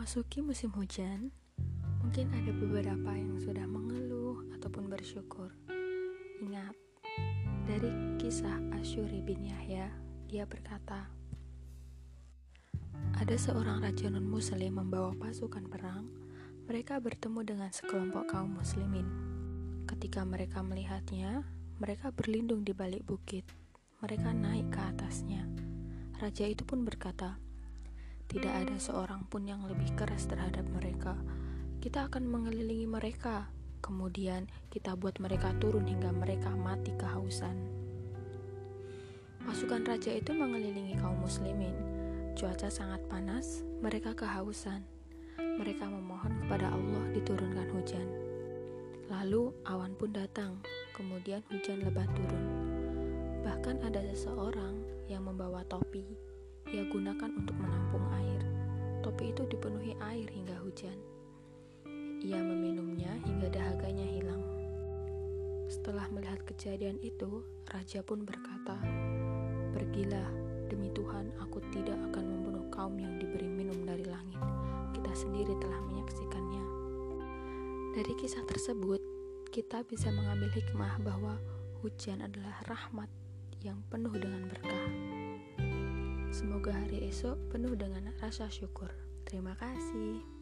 Memasuki musim hujan, mungkin ada beberapa yang sudah mengeluh ataupun bersyukur. Ingat, dari kisah Asyuri bin Yahya, dia berkata, Ada seorang raja non-muslim membawa pasukan perang, mereka bertemu dengan sekelompok kaum muslimin. Ketika mereka melihatnya, mereka berlindung di balik bukit. Mereka naik ke atasnya. Raja itu pun berkata, tidak ada seorang pun yang lebih keras terhadap mereka. Kita akan mengelilingi mereka, kemudian kita buat mereka turun hingga mereka mati kehausan. Pasukan raja itu mengelilingi kaum muslimin. Cuaca sangat panas, mereka kehausan. Mereka memohon kepada Allah diturunkan hujan. Lalu awan pun datang, kemudian hujan lebat turun. Bahkan ada seseorang yang membawa topi ia gunakan untuk menampung air. Topi itu dipenuhi air hingga hujan. Ia meminumnya hingga dahaganya hilang. Setelah melihat kejadian itu, raja pun berkata, "Pergilah, demi Tuhan, aku tidak akan membunuh kaum yang diberi minum dari langit. Kita sendiri telah menyaksikannya." Dari kisah tersebut, kita bisa mengambil hikmah bahwa hujan adalah rahmat yang penuh dengan berkah. Semoga hari esok penuh dengan rasa syukur. Terima kasih.